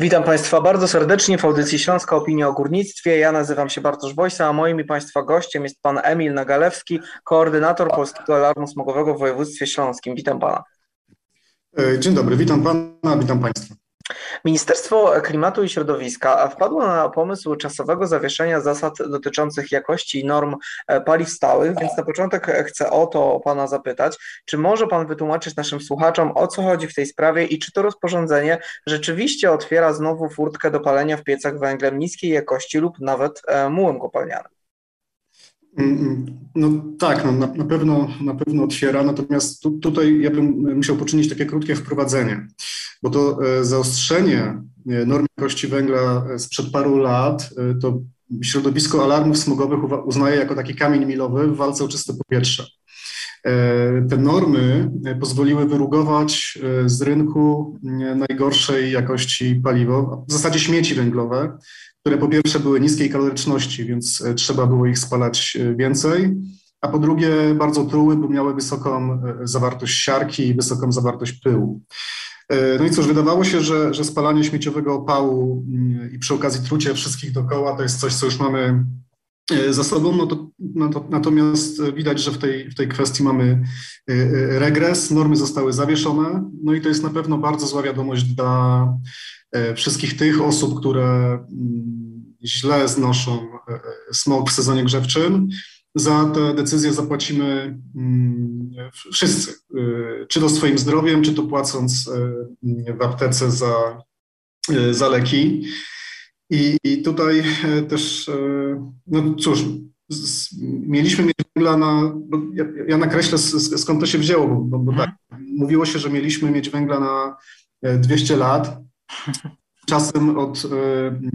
Witam Państwa bardzo serdecznie w audycji Śląska Opinia o Górnictwie. Ja nazywam się Bartosz Wojsa, a moim i Państwa gościem jest Pan Emil Nagalewski, koordynator Polskiego Alarmu Smogowego w województwie śląskim. Witam Pana. E, dzień dobry, witam Pana, witam Państwa. Ministerstwo Klimatu i Środowiska wpadło na pomysł czasowego zawieszenia zasad dotyczących jakości i norm e, paliw stałych, więc na początek chcę o to Pana zapytać, czy może Pan wytłumaczyć naszym słuchaczom, o co chodzi w tej sprawie i czy to rozporządzenie rzeczywiście otwiera znowu furtkę do palenia w piecach węglem niskiej jakości lub nawet e, mułem kopalnianym? Mm, mm. No tak, no, na, pewno, na pewno otwiera, natomiast tu, tutaj ja bym musiał poczynić takie krótkie wprowadzenie, bo to e, zaostrzenie e, norm jakości węgla e, sprzed paru lat to środowisko alarmów smogowych uznaje jako taki kamień milowy w walce o czyste powietrze. Te normy pozwoliły wyrugować z rynku najgorszej jakości paliwo, w zasadzie śmieci węglowe, które po pierwsze były niskiej kaloryczności, więc trzeba było ich spalać więcej, a po drugie bardzo truły, bo miały wysoką zawartość siarki i wysoką zawartość pyłu. No i cóż, wydawało się, że, że spalanie śmieciowego opału mm, i przy okazji trucie wszystkich dookoła to jest coś, co już mamy za sobą, no to, no to, natomiast widać, że w tej, w tej kwestii mamy regres, normy zostały zawieszone, no i to jest na pewno bardzo zła wiadomość dla wszystkich tych osób, które mm, źle znoszą e, e, smog w sezonie grzewczym, za te decyzje zapłacimy mm, wszyscy, e, czy to swoim zdrowiem, czy to płacąc w aptece za, za leki. I, I tutaj też, no cóż, mieliśmy mieć węgla na, ja, ja nakreślę skąd to się wzięło, bo, bo tak, mówiło się, że mieliśmy mieć węgla na 200 lat, Czasem od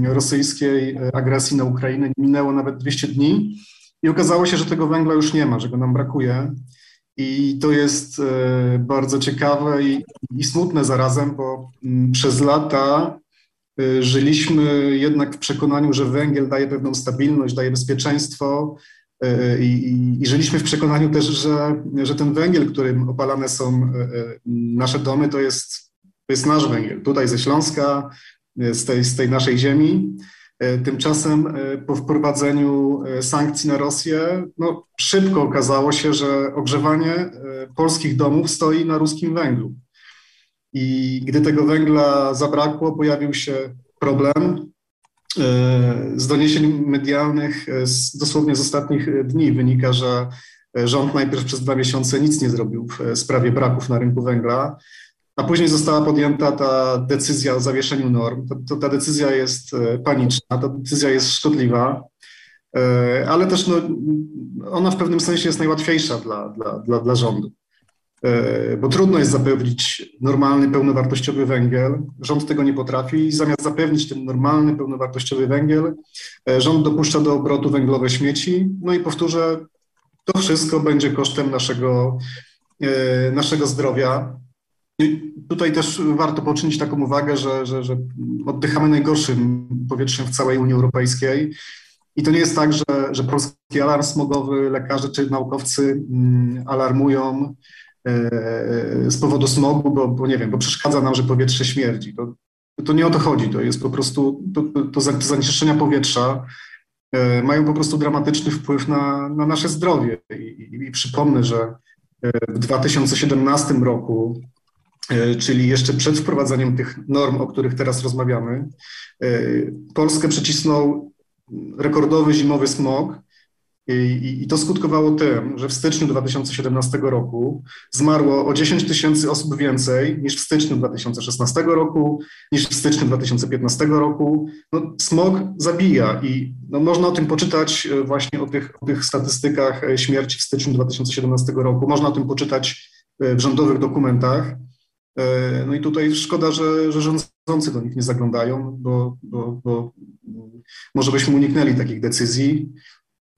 rosyjskiej agresji na Ukrainę minęło nawet 200 dni i okazało się, że tego węgla już nie ma, że go nam brakuje. I to jest e, bardzo ciekawe i, i smutne zarazem, bo mm, przez lata żyliśmy jednak w przekonaniu, że węgiel daje pewną stabilność, daje bezpieczeństwo. I, i, I, żyliśmy w przekonaniu też, że, że ten węgiel, którym opalane są nasze domy, to jest, to jest nasz węgiel. Tutaj ze Śląska, z tej, z tej naszej ziemi. E, tymczasem e, po wprowadzeniu e, sankcji na Rosję, no, szybko okazało się, że ogrzewanie polskich domów stoi na ruskim węglu. I gdy tego węgla zabrakło, pojawił się problem. Z doniesień medialnych z, dosłownie z ostatnich dni wynika, że rząd najpierw przez dwa miesiące nic nie zrobił w sprawie braków na rynku węgla. A później została podjęta ta decyzja o zawieszeniu norm. To, to, ta decyzja jest e, paniczna, ta decyzja jest szkodliwa, e, ale też no, ona w pewnym sensie jest najłatwiejsza dla, dla, dla, dla rządu. E, bo trudno jest zapewnić normalny, pełnowartościowy węgiel. Rząd tego nie potrafi zamiast zapewnić ten normalny, pełnowartościowy węgiel, rząd dopuszcza do obrotu węglowe śmieci. No i powtórzę, to wszystko będzie kosztem naszego, naszego zdrowia. Tutaj też warto poczynić taką uwagę, że, że, że oddychamy najgorszym powietrzem w całej Unii Europejskiej. I to nie jest tak, że, że polski alarm smogowy, lekarze czy naukowcy mm, alarmują e, z powodu smogu, bo, bo nie wiem, bo przeszkadza nam, że powietrze śmierdzi. To, to nie o to chodzi, to jest po prostu, to, to zanieczyszczenia powietrza e, mają po prostu dramatyczny wpływ na, na nasze zdrowie. I, i, I przypomnę, że e, w 2017 roku E, czyli jeszcze przed wprowadzeniem tych norm, o których teraz rozmawiamy, e, Polskę przycisnął rekordowy zimowy smog i, i, to skutkowało tym, że w styczniu 2017 roku zmarło o 10 tysięcy osób więcej niż w styczniu 2016 roku, niż w styczniu 2015 roku. No, smog zabija i no, można o tym poczytać e, właśnie o tych, o tych statystykach śmierci w styczniu 2017 roku. Można o tym poczytać w rządowych dokumentach. E, no i tutaj szkoda, że, że rządzący do nich nie zaglądają, bo, bo, bo może byśmy uniknęli takich decyzji.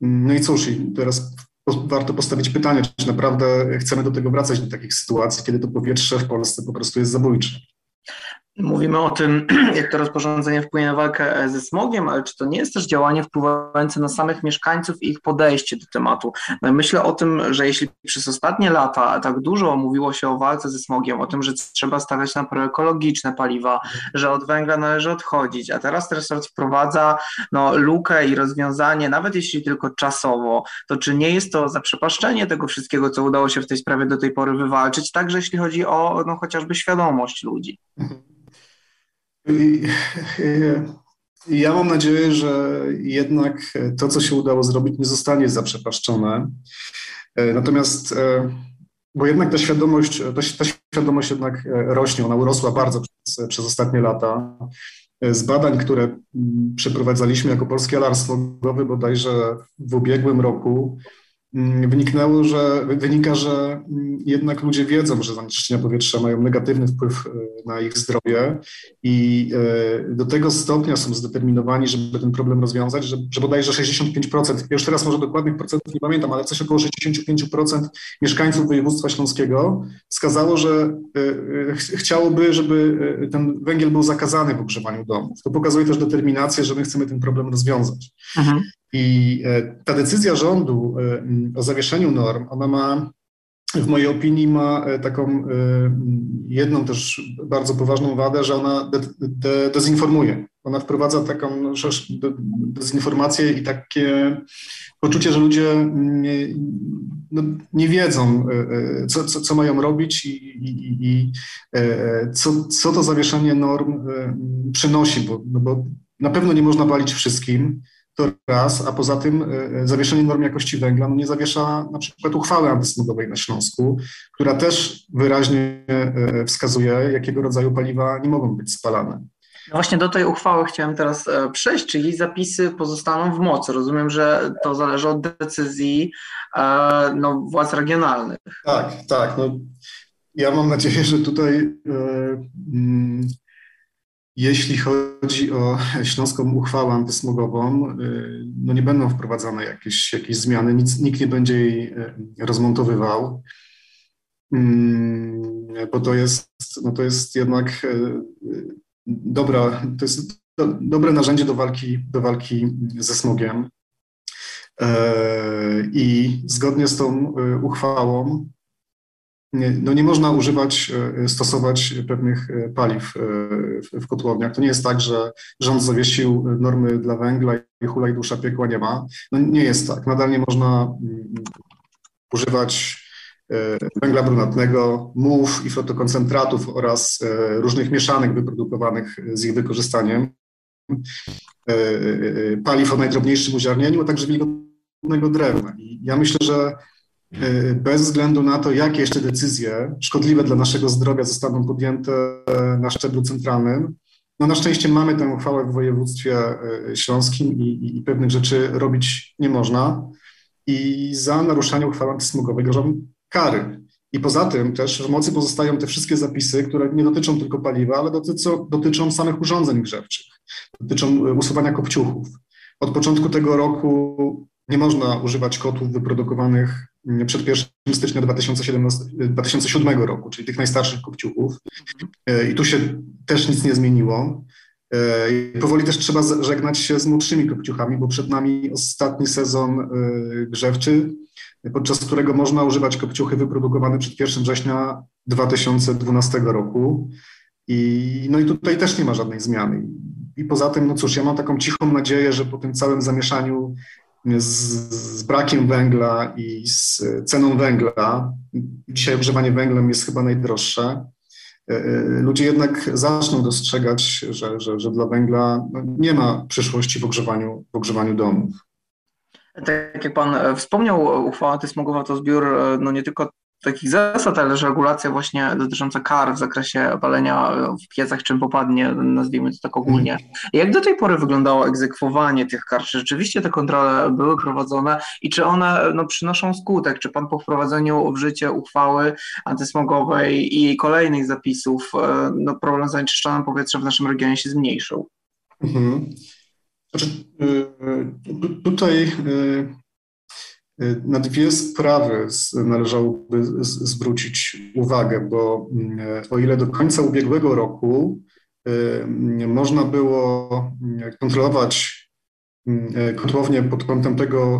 No i cóż, teraz warto postawić pytanie, czy naprawdę chcemy do tego wracać, do takich sytuacji, kiedy to powietrze w Polsce po prostu jest zabójcze. Mówimy o tym, jak to rozporządzenie wpłynie na walkę e, ze smogiem, ale czy to nie jest też działanie wpływające na samych mieszkańców i ich podejście do tematu? No myślę o tym, że jeśli przez ostatnie lata tak dużo mówiło się o walce ze smogiem, o tym, że trzeba stawiać na proekologiczne paliwa, że od węgla należy odchodzić, a teraz resort wprowadza no, lukę i rozwiązanie, nawet jeśli tylko czasowo, to czy nie jest to zaprzepaszczenie tego wszystkiego, co udało się w tej sprawie do tej pory wywalczyć, także jeśli chodzi o no, chociażby świadomość ludzi? Ja mam nadzieję, że jednak to, co się udało zrobić, nie zostanie zaprzepaszczone. Natomiast, e, bo jednak ta świadomość, ta świadomość jednak rośnie, ona urosła bardzo przez, przez ostatnie lata. Z badań, które mm, przeprowadzaliśmy jako Polski Alarm Smogowy bodajże w ubiegłym roku, wyniknęło, że, wynika, że mm, jednak ludzie wiedzą, że zanieczyszczenia powietrza mają negatywny wpływ e, na ich zdrowie i e, do tego stopnia są zdeterminowani, żeby ten problem rozwiązać, że, że bodajże 65%, ja już teraz może dokładnych procentów nie pamiętam, ale coś około 65% mieszkańców województwa śląskiego wskazało, że e, chciałoby, żeby ten węgiel był zakazany w ogrzewaniu domów. To pokazuje też determinację, że my chcemy ten problem rozwiązać. Mhm. I e, ta decyzja rządu e, o zawieszeniu norm, ona ma, w mojej opinii, ma e, taką jedną też bardzo poważną wadę, że ona de, de, dezinformuje. Ona wprowadza taką no, dezinformację i takie poczucie, że ludzie nie, no, nie wiedzą, co, co, co, mają robić i, i, i co, co to zawieszenie norm przynosi, bo, no bo na pewno nie można walić wszystkim. To raz, a poza tym e, e, zawieszenie norm jakości węgla no nie zawiesza na przykład uchwały antysmogowej na Śląsku, która też wyraźnie e, wskazuje, jakiego rodzaju paliwa nie mogą być spalane. No właśnie do tej uchwały chciałem teraz przejść, czyli zapisy pozostaną w mocy. Rozumiem, że to zależy od decyzji no, władz regionalnych. Tak, tak. No, ja mam nadzieję, że tutaj jeśli chodzi o śląską uchwałę antysmogową, y, no nie będą wprowadzane jakieś, jakieś zmiany, nic, nikt nie będzie jej y, rozmontowywał, mm, bo to jest, no to jest jednak y, dobra, to jest do, dobre narzędzie do walki, do walki ze smogiem. E, I zgodnie z tą uchwałą no nie można używać, e, stosować pewnych e, paliw e, w kotłowniach. To nie jest tak, że rząd zawiesił normy dla węgla i hula i dusza piekła nie ma. No nie jest tak. Nadal nie można mm, używać węgla brunatnego, muł i fotokoncentratów oraz różnych mieszanek wyprodukowanych z ich wykorzystaniem, paliw o najdrobniejszym uziarnieniu, a także wilgotnego drewna. I ja myślę, że bez względu na to, jakie jeszcze decyzje szkodliwe dla naszego zdrowia zostaną podjęte na szczeblu centralnym. No na szczęście mamy tę uchwałę w województwie e, śląskim i, i, i pewnych rzeczy robić nie można. I za naruszanie uchwały antysmogowej grożą kary. I poza tym też w mocy pozostają te wszystkie zapisy, które nie dotyczą tylko paliwa, ale dotyczą, dotyczą samych urządzeń grzewczych, dotyczą usuwania kopciuchów. Od początku tego roku nie można używać kotłów wyprodukowanych przed 1 stycznia 2017, 2007 roku, czyli tych najstarszych kopciuchów. E, I tu się też nic nie zmieniło. E, powoli też trzeba żegnać się z młodszymi kopciuchami, bo przed nami ostatni sezon e, grzewczy, podczas którego można używać kopciuchy wyprodukowane przed 1 września 2012 roku. I, no i tutaj też nie ma żadnej zmiany. I poza tym, no cóż, ja mam taką cichą nadzieję, że po tym całym zamieszaniu z, z, brakiem węgla i z ceną węgla, dzisiaj ogrzewanie węglem jest chyba najdroższe, e, e, ludzie jednak zaczną dostrzegać, że, że, że dla węgla no, nie ma przyszłości w ogrzewaniu, w ogrzewaniu domów. Tak jak Pan e, wspomniał, uchwała antysmogowa to zbiór no nie tylko takich zasad, ale że regulacja właśnie dotycząca kar w zakresie palenia w piecach, czym popadnie, nazwijmy to tak ogólnie. Jak do tej pory wyglądało egzekwowanie tych kar? Czy rzeczywiście te kontrole były prowadzone i czy one no, przynoszą skutek? Czy pan po wprowadzeniu w życie uchwały antysmogowej i kolejnych zapisów e, no, problem zanieczyszczonym powietrza w naszym regionie się zmniejszył? Mhm. Znaczy, y, y, tutaj Y, na dwie sprawy należałoby zwrócić uwagę, bo mm, o ile do końca ubiegłego roku można było kontrolować kotłownię pod kątem tego,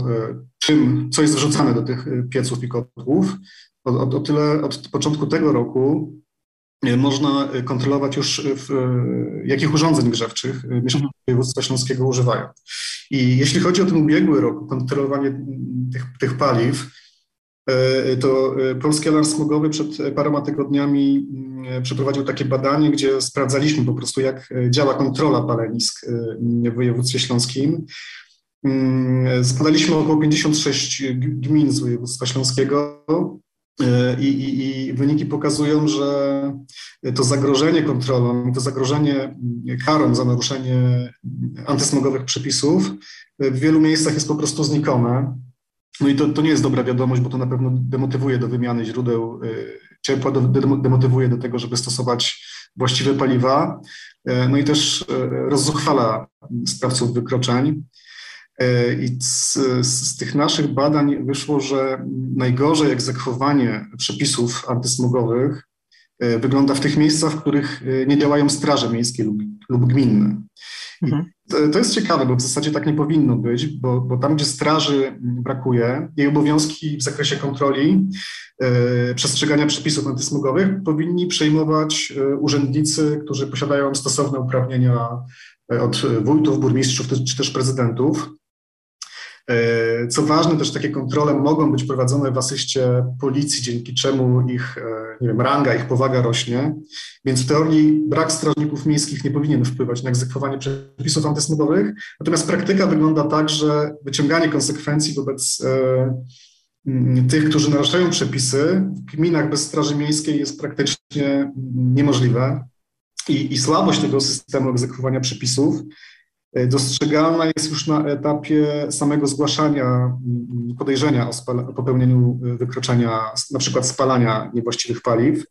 czym, co jest wrzucane do tych pieców i kotłów. O, o tyle od początku tego roku można kontrolować już, w, jakich urządzeń grzewczych mieszkańcy województwa śląskiego używają. I jeśli chodzi o ten ubiegły rok, kontrolowanie tych, tych paliw, e, to e, Polski Alarm Smogowy przed paroma tygodniami mm, przeprowadził takie badanie, gdzie sprawdzaliśmy po prostu, jak działa kontrola palenisk e, w województwie śląskim. Mm, zbadaliśmy około 56 gmin z województwa śląskiego E, I, i, I, wyniki pokazują, że to zagrożenie kontrolą, to zagrożenie karą za naruszenie antysmogowych przepisów w wielu miejscach jest po prostu znikome. No i to, to nie jest dobra wiadomość, bo to na pewno demotywuje do wymiany źródeł e, ciepła, demotywuje do tego, żeby stosować właściwe paliwa, e, no i też rozzuchwala sprawców wykroczeń. E, I z, z, tych naszych badań wyszło, że najgorzej egzekwowanie przepisów antysmogowych e, wygląda w tych miejscach, w których e, nie działają straże miejskie lub, lub gminne. Mhm. To, to, jest ciekawe, bo w zasadzie tak nie powinno być, bo, bo tam, gdzie straży brakuje, jej obowiązki w zakresie kontroli e, przestrzegania przepisów antysmogowych powinni przejmować urzędnicy, którzy posiadają stosowne uprawnienia od wójtów, burmistrzów czy też prezydentów. E, co ważne, też takie kontrole mogą być prowadzone w asyście policji, dzięki czemu ich e, nie wiem, ranga, ich powaga rośnie. Więc w teorii brak strażników miejskich nie powinien wpływać na egzekwowanie przepisów antysmogowych. Natomiast praktyka wygląda tak, że wyciąganie konsekwencji wobec e, tych, którzy naruszają przepisy w gminach bez straży miejskiej jest praktycznie niemożliwe. I, i słabość tego systemu egzekwowania przepisów dostrzegalna jest już na etapie samego zgłaszania podejrzenia o, o popełnieniu e, wykroczenia, na przykład spalania niewłaściwych paliw.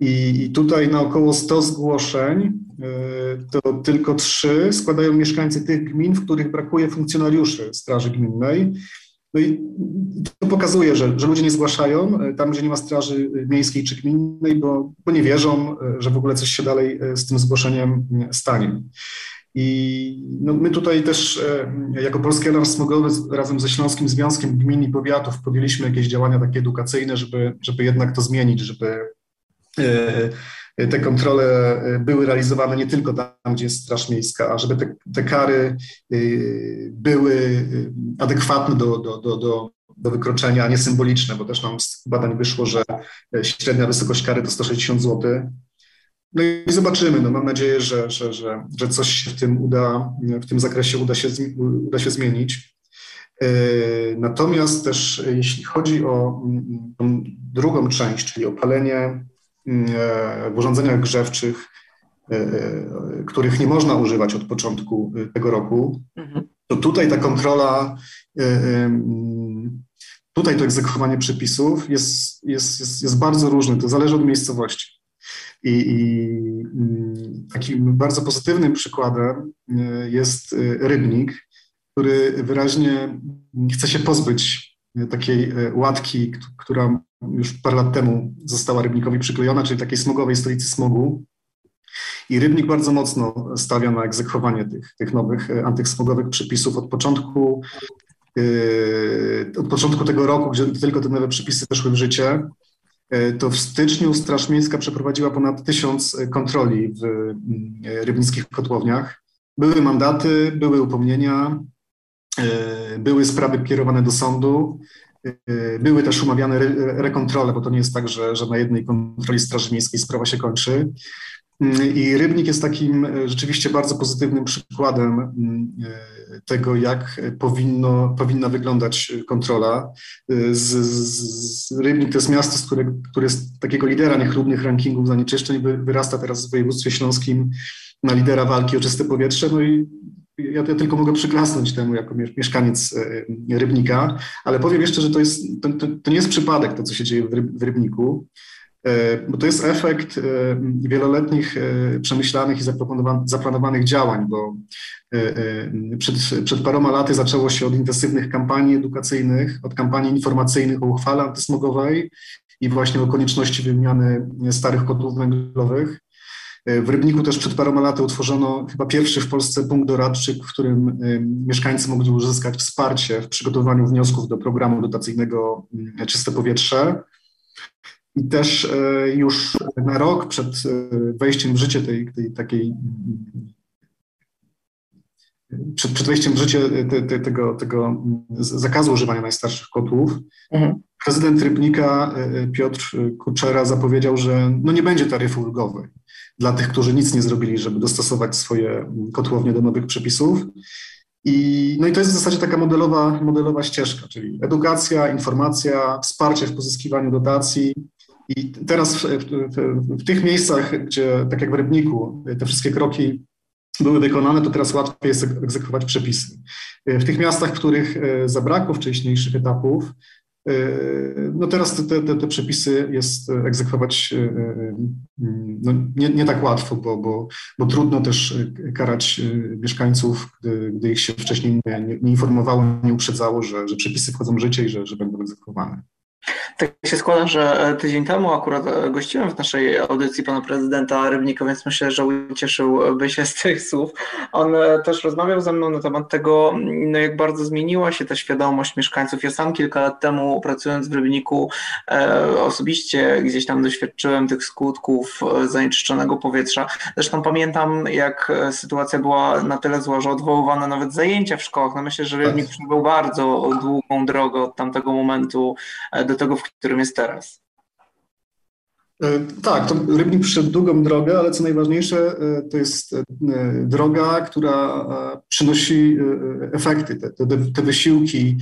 I, I, tutaj na około 100 zgłoszeń e, to tylko trzy składają mieszkańcy tych gmin, w których brakuje funkcjonariuszy Straży Gminnej. No i to pokazuje, że, że ludzie nie zgłaszają tam, gdzie nie ma Straży Miejskiej czy Gminnej, bo, bo nie wierzą, że w ogóle coś się dalej z tym zgłoszeniem stanie. I no, my tutaj też e, jako Polski Alarm Smogowy razem ze Śląskim Związkiem Gmin i Powiatów podjęliśmy jakieś działania takie edukacyjne, żeby, żeby jednak to zmienić, żeby e, te kontrole e, były realizowane nie tylko tam, gdzie jest Straż Miejska, a żeby te, te kary były adekwatne do, do, do, do, do wykroczenia, a nie symboliczne, bo też nam z badań wyszło, że średnia wysokość kary to 160 zł, no i zobaczymy. No mam nadzieję, że, że, że, że coś się w tym uda, w tym zakresie uda się, uda się zmienić. E, natomiast też jeśli chodzi o mm, tą drugą część, czyli opalenie w urządzeniach grzewczych, e, których nie można używać od początku tego roku, mhm. to tutaj ta kontrola, tutaj to egzekwowanie przepisów jest, jest, jest, jest bardzo różne. To zależy od miejscowości. I, i mm, takim bardzo pozytywnym przykładem e, jest e, rybnik, który wyraźnie chce się pozbyć e, takiej łatki, która już parę lat temu została rybnikowi przyklejona, czyli takiej smogowej stolicy smogu. I Rybnik bardzo mocno stawia na egzekwowanie tych, tych nowych antysmogowych przepisów od początku, od początku tego roku, gdzie tylko te nowe przepisy weszły w życie. E, to w styczniu Straż Miejska przeprowadziła ponad tysiąc kontroli w mm, rybnickich kotłowniach. Były mandaty, były upomnienia, e, były sprawy kierowane do sądu, e, były też umawiane rekontrole, bo to nie jest tak, że, że na jednej kontroli Straży Miejskiej sprawa się kończy. I Rybnik jest takim e, rzeczywiście bardzo pozytywnym przykładem mm, e, tego, jak powinno, powinna wyglądać kontrola. E, z, z, Rybnik to jest miasto, z które, które takiego lidera niechlubnych rankingów zanieczyszczeń, wyrasta teraz w województwie śląskim na lidera walki o czyste powietrze. No i ja, ja tylko mogę przyklasnąć temu jako mieszkaniec Rybnika, ale powiem jeszcze, że to, jest, to, to, to nie jest przypadek to, co się dzieje w, Ryb, w Rybniku. E, bo to jest efekt e, wieloletnich e, przemyślanych i zaplanowanych działań, bo przed, przed paroma laty zaczęło się od intensywnych kampanii edukacyjnych, od kampanii informacyjnych o uchwale antysmogowej i właśnie o konieczności wymiany starych kotłów węglowych. W Rybniku też przed paroma laty utworzono chyba pierwszy w Polsce punkt doradczy, w którym mieszkańcy mogli uzyskać wsparcie w przygotowaniu wniosków do programu dotacyjnego Czyste Powietrze. I też już na rok przed wejściem w życie tej, tej takiej przed, przed wejściem w życie te, te, tego, tego zakazu używania najstarszych kotłów, mhm. prezydent Rybnika e, Piotr Kuczera zapowiedział, że no nie będzie taryfy ulgowej dla tych, którzy nic nie zrobili, żeby dostosować swoje kotłownie do nowych przepisów. I, no i to jest w zasadzie taka modelowa, modelowa ścieżka, czyli edukacja, informacja, wsparcie w pozyskiwaniu dotacji. I teraz w, w, w tych miejscach, gdzie tak jak w Rybniku, te wszystkie kroki były wykonane, to teraz łatwiej jest egzekwować przepisy. W tych miastach, w których e, zabrakło wcześniejszych etapów, e, no teraz te, te, te przepisy jest egzekwować e, no nie, nie tak łatwo, bo, bo, bo trudno też karać mieszkańców, gdy, gdy ich się wcześniej nie, nie informowało, nie uprzedzało, że, że przepisy wchodzą w życie i że, że będą egzekwowane. Tak się składa, że e, tydzień temu akurat e, gościłem w naszej audycji pana prezydenta Rybnika, więc myślę, że ucieszyłby się z tych słów. On e, też rozmawiał ze mną na temat tego, no jak bardzo zmieniła się ta świadomość mieszkańców. Ja sam kilka lat temu pracując w Rybniku osobiście gdzieś tam doświadczyłem tych skutków zanieczyszczonego powietrza. Zresztą pamiętam, jak sytuacja była na tyle zła, że odwoływano nawet zajęcia w szkołach. No myślę, że Rybnik przebył bardzo długą drogę od tamtego momentu do tego, w którym jest teraz. E, tak, to Rybnik przyszedł długą drogę, ale co najważniejsze, e, to jest e, droga, która przynosi efekty. Te, te, te wysiłki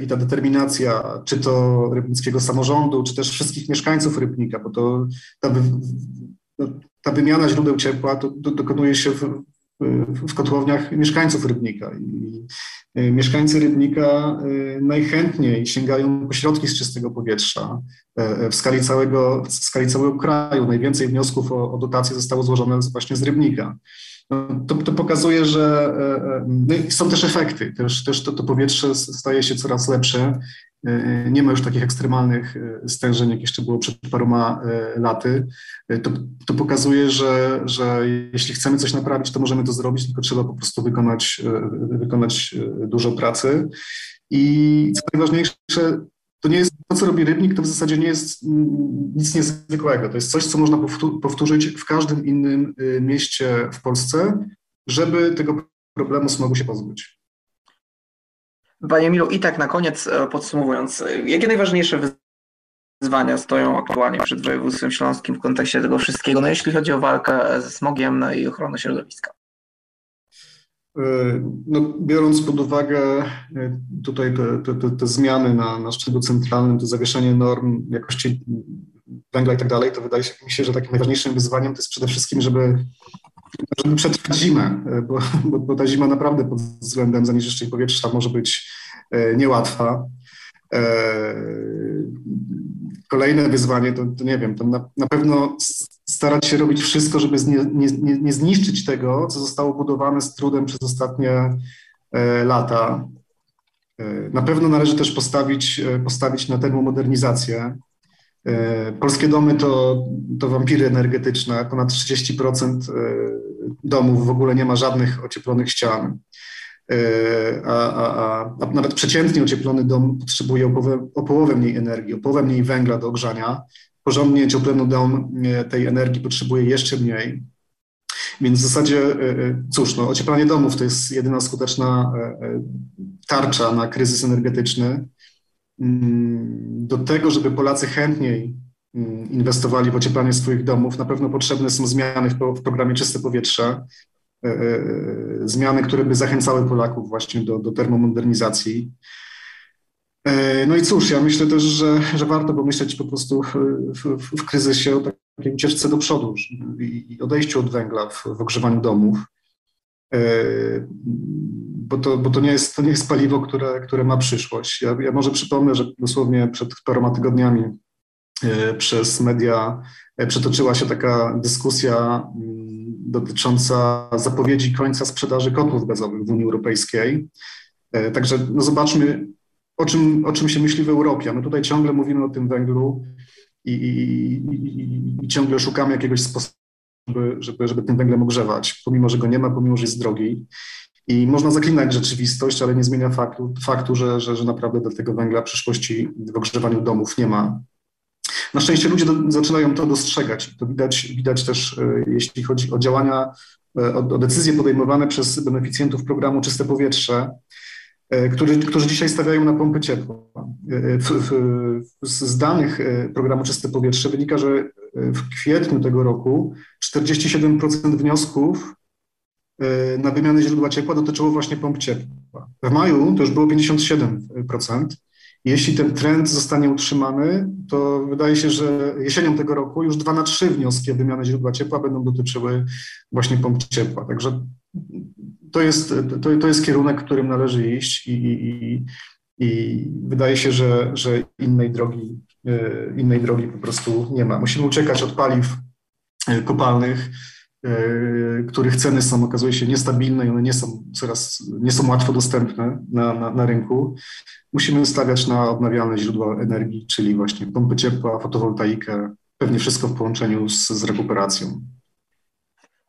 i ta determinacja, czy to rybnickiego samorządu, czy też wszystkich mieszkańców Rybnika, bo to ta, no, ta wymiana źródeł ciepła to, to dokonuje się w, w kotłowniach mieszkańców Rybnika. I mieszkańcy Rybnika najchętniej sięgają po środki z czystego powietrza. W skali całego, w skali całego kraju najwięcej wniosków o, o dotacje zostało złożone właśnie z Rybnika. No, to, to, pokazuje, że no są też efekty. Też, też to, to powietrze staje się coraz lepsze. E, nie ma już takich ekstremalnych e, stężeń, jak jeszcze było przed paroma e, laty. To, to pokazuje, że, że jeśli chcemy coś naprawić, to możemy to zrobić, tylko trzeba po prostu wykonać, wykonać dużo pracy. I co najważniejsze, to nie jest to, co robi rybnik, to w zasadzie nie jest nic niezwykłego. To jest coś, co można powtórzyć w każdym innym mieście w Polsce, żeby tego problemu smogu się pozbyć. Panie Milu, i tak na koniec e, podsumowując, e, jakie najważniejsze wyzwania stoją aktualnie przed województwem śląskim w kontekście tego wszystkiego, no jeśli chodzi o walkę ze smogiem no i ochronę środowiska? E, no, biorąc pod uwagę tutaj te, te, te, zmiany na, na szczeblu centralnym, to zawieszenie norm jakości węgla i tak dalej, to wydaje się mi się, że takim najważniejszym wyzwaniem to jest przede wszystkim, żeby żeby przetrwać zimę, bo, bo, bo, ta zima naprawdę pod względem zanieczyszczeń powietrza może być e, niełatwa. E, kolejne wyzwanie to, to nie wiem, to na, na, pewno starać się robić wszystko, żeby nie, nie, nie zniszczyć tego, co zostało budowane z trudem przez ostatnie e, lata. Na pewno należy też postawić, postawić na termomodernizację. E, polskie domy to, to wampiry energetyczne. Ponad 30% e, domów w ogóle nie ma żadnych ocieplonych ścian. E, a, a, a nawet przeciętnie ocieplony dom potrzebuje o połowę, o połowę mniej energii, o połowę mniej węgla do ogrzania. Porządnie ocieplony dom tej energii potrzebuje jeszcze mniej. Więc w zasadzie, cóż, no, ocieplanie domów to jest jedyna skuteczna tarcza na kryzys energetyczny. Mm, do tego, żeby Polacy chętniej mm, inwestowali w ocieplanie swoich domów, na pewno potrzebne są zmiany w, programie Czyste Powietrze, e, e, zmiany, które by zachęcały Polaków właśnie do, do termomodernizacji. E, no i cóż, ja myślę też, że, że warto pomyśleć po prostu w, w, w kryzysie o takiej ucieczce do przodu i odejściu od węgla w, w ogrzewaniu domów bo to, bo to, nie, jest, to nie jest paliwo, które, które ma przyszłość. Ja, ja może przypomnę, że dosłownie przed paroma tygodniami e, przez media e, przetoczyła się taka dyskusja mm, dotycząca zapowiedzi końca sprzedaży kotłów gazowych w Unii Europejskiej. E, także no zobaczmy, o czym, o czym się myśli w Europie. My tutaj ciągle mówimy o tym węglu i, i, i, i ciągle szukamy jakiegoś sposobu żeby, żeby, żeby tym węglem ogrzewać, pomimo, że go nie ma, pomimo, że jest drogi. I można zaklinać rzeczywistość, ale nie zmienia faktu, faktu że, że, że naprawdę do tego węgla przyszłości w ogrzewaniu domów nie ma. Na szczęście ludzie do, zaczynają to dostrzegać. To widać, widać też, e, jeśli chodzi o działania, e, o, o decyzje podejmowane przez beneficjentów programu Czyste Powietrze, e, którzy, którzy dzisiaj stawiają na pompy ciepła. W, w, z danych programu Czyste Powietrze wynika, że w kwietniu tego roku 47% wniosków na wymianę źródła ciepła dotyczyło właśnie pomp ciepła. W maju to już było 57%. Jeśli ten trend zostanie utrzymany, to wydaje się, że jesienią tego roku już dwa na trzy wnioski o wymianę źródła ciepła będą dotyczyły właśnie pomp ciepła. Także to jest, to, to jest kierunek, którym należy iść i, i, i wydaje się, że, że innej, drogi, e, innej drogi po prostu nie ma. Musimy uciekać od paliw e, kopalnych, E, których ceny są, okazuje się, niestabilne i one nie są coraz, nie są łatwo dostępne na, na, na rynku. Musimy stawiać na odnawialne źródła energii, czyli właśnie pompy ciepła, fotowoltaikę, pewnie wszystko w połączeniu z, z rekuperacją.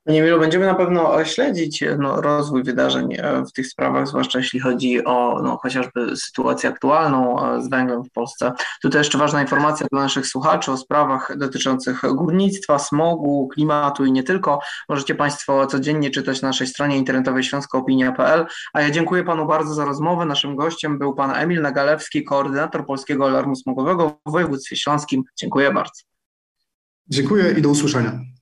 Panie Milu, będziemy na pewno śledzić no, rozwój wydarzeń e, w tych sprawach, zwłaszcza jeśli chodzi o no, chociażby sytuację aktualną e, z węglem w Polsce. Tutaj jeszcze ważna informacja dla naszych słuchaczy o sprawach dotyczących górnictwa, smogu, klimatu i nie tylko. Możecie Państwo codziennie czytać na naszej stronie internetowej śląskoopinia.pl. A ja dziękuję Panu bardzo za rozmowę. Naszym gościem był Pan Emil Nagalewski, koordynator Polskiego Alarmu Smogowego w województwie śląskim. Dziękuję bardzo. Dziękuję i do usłyszenia.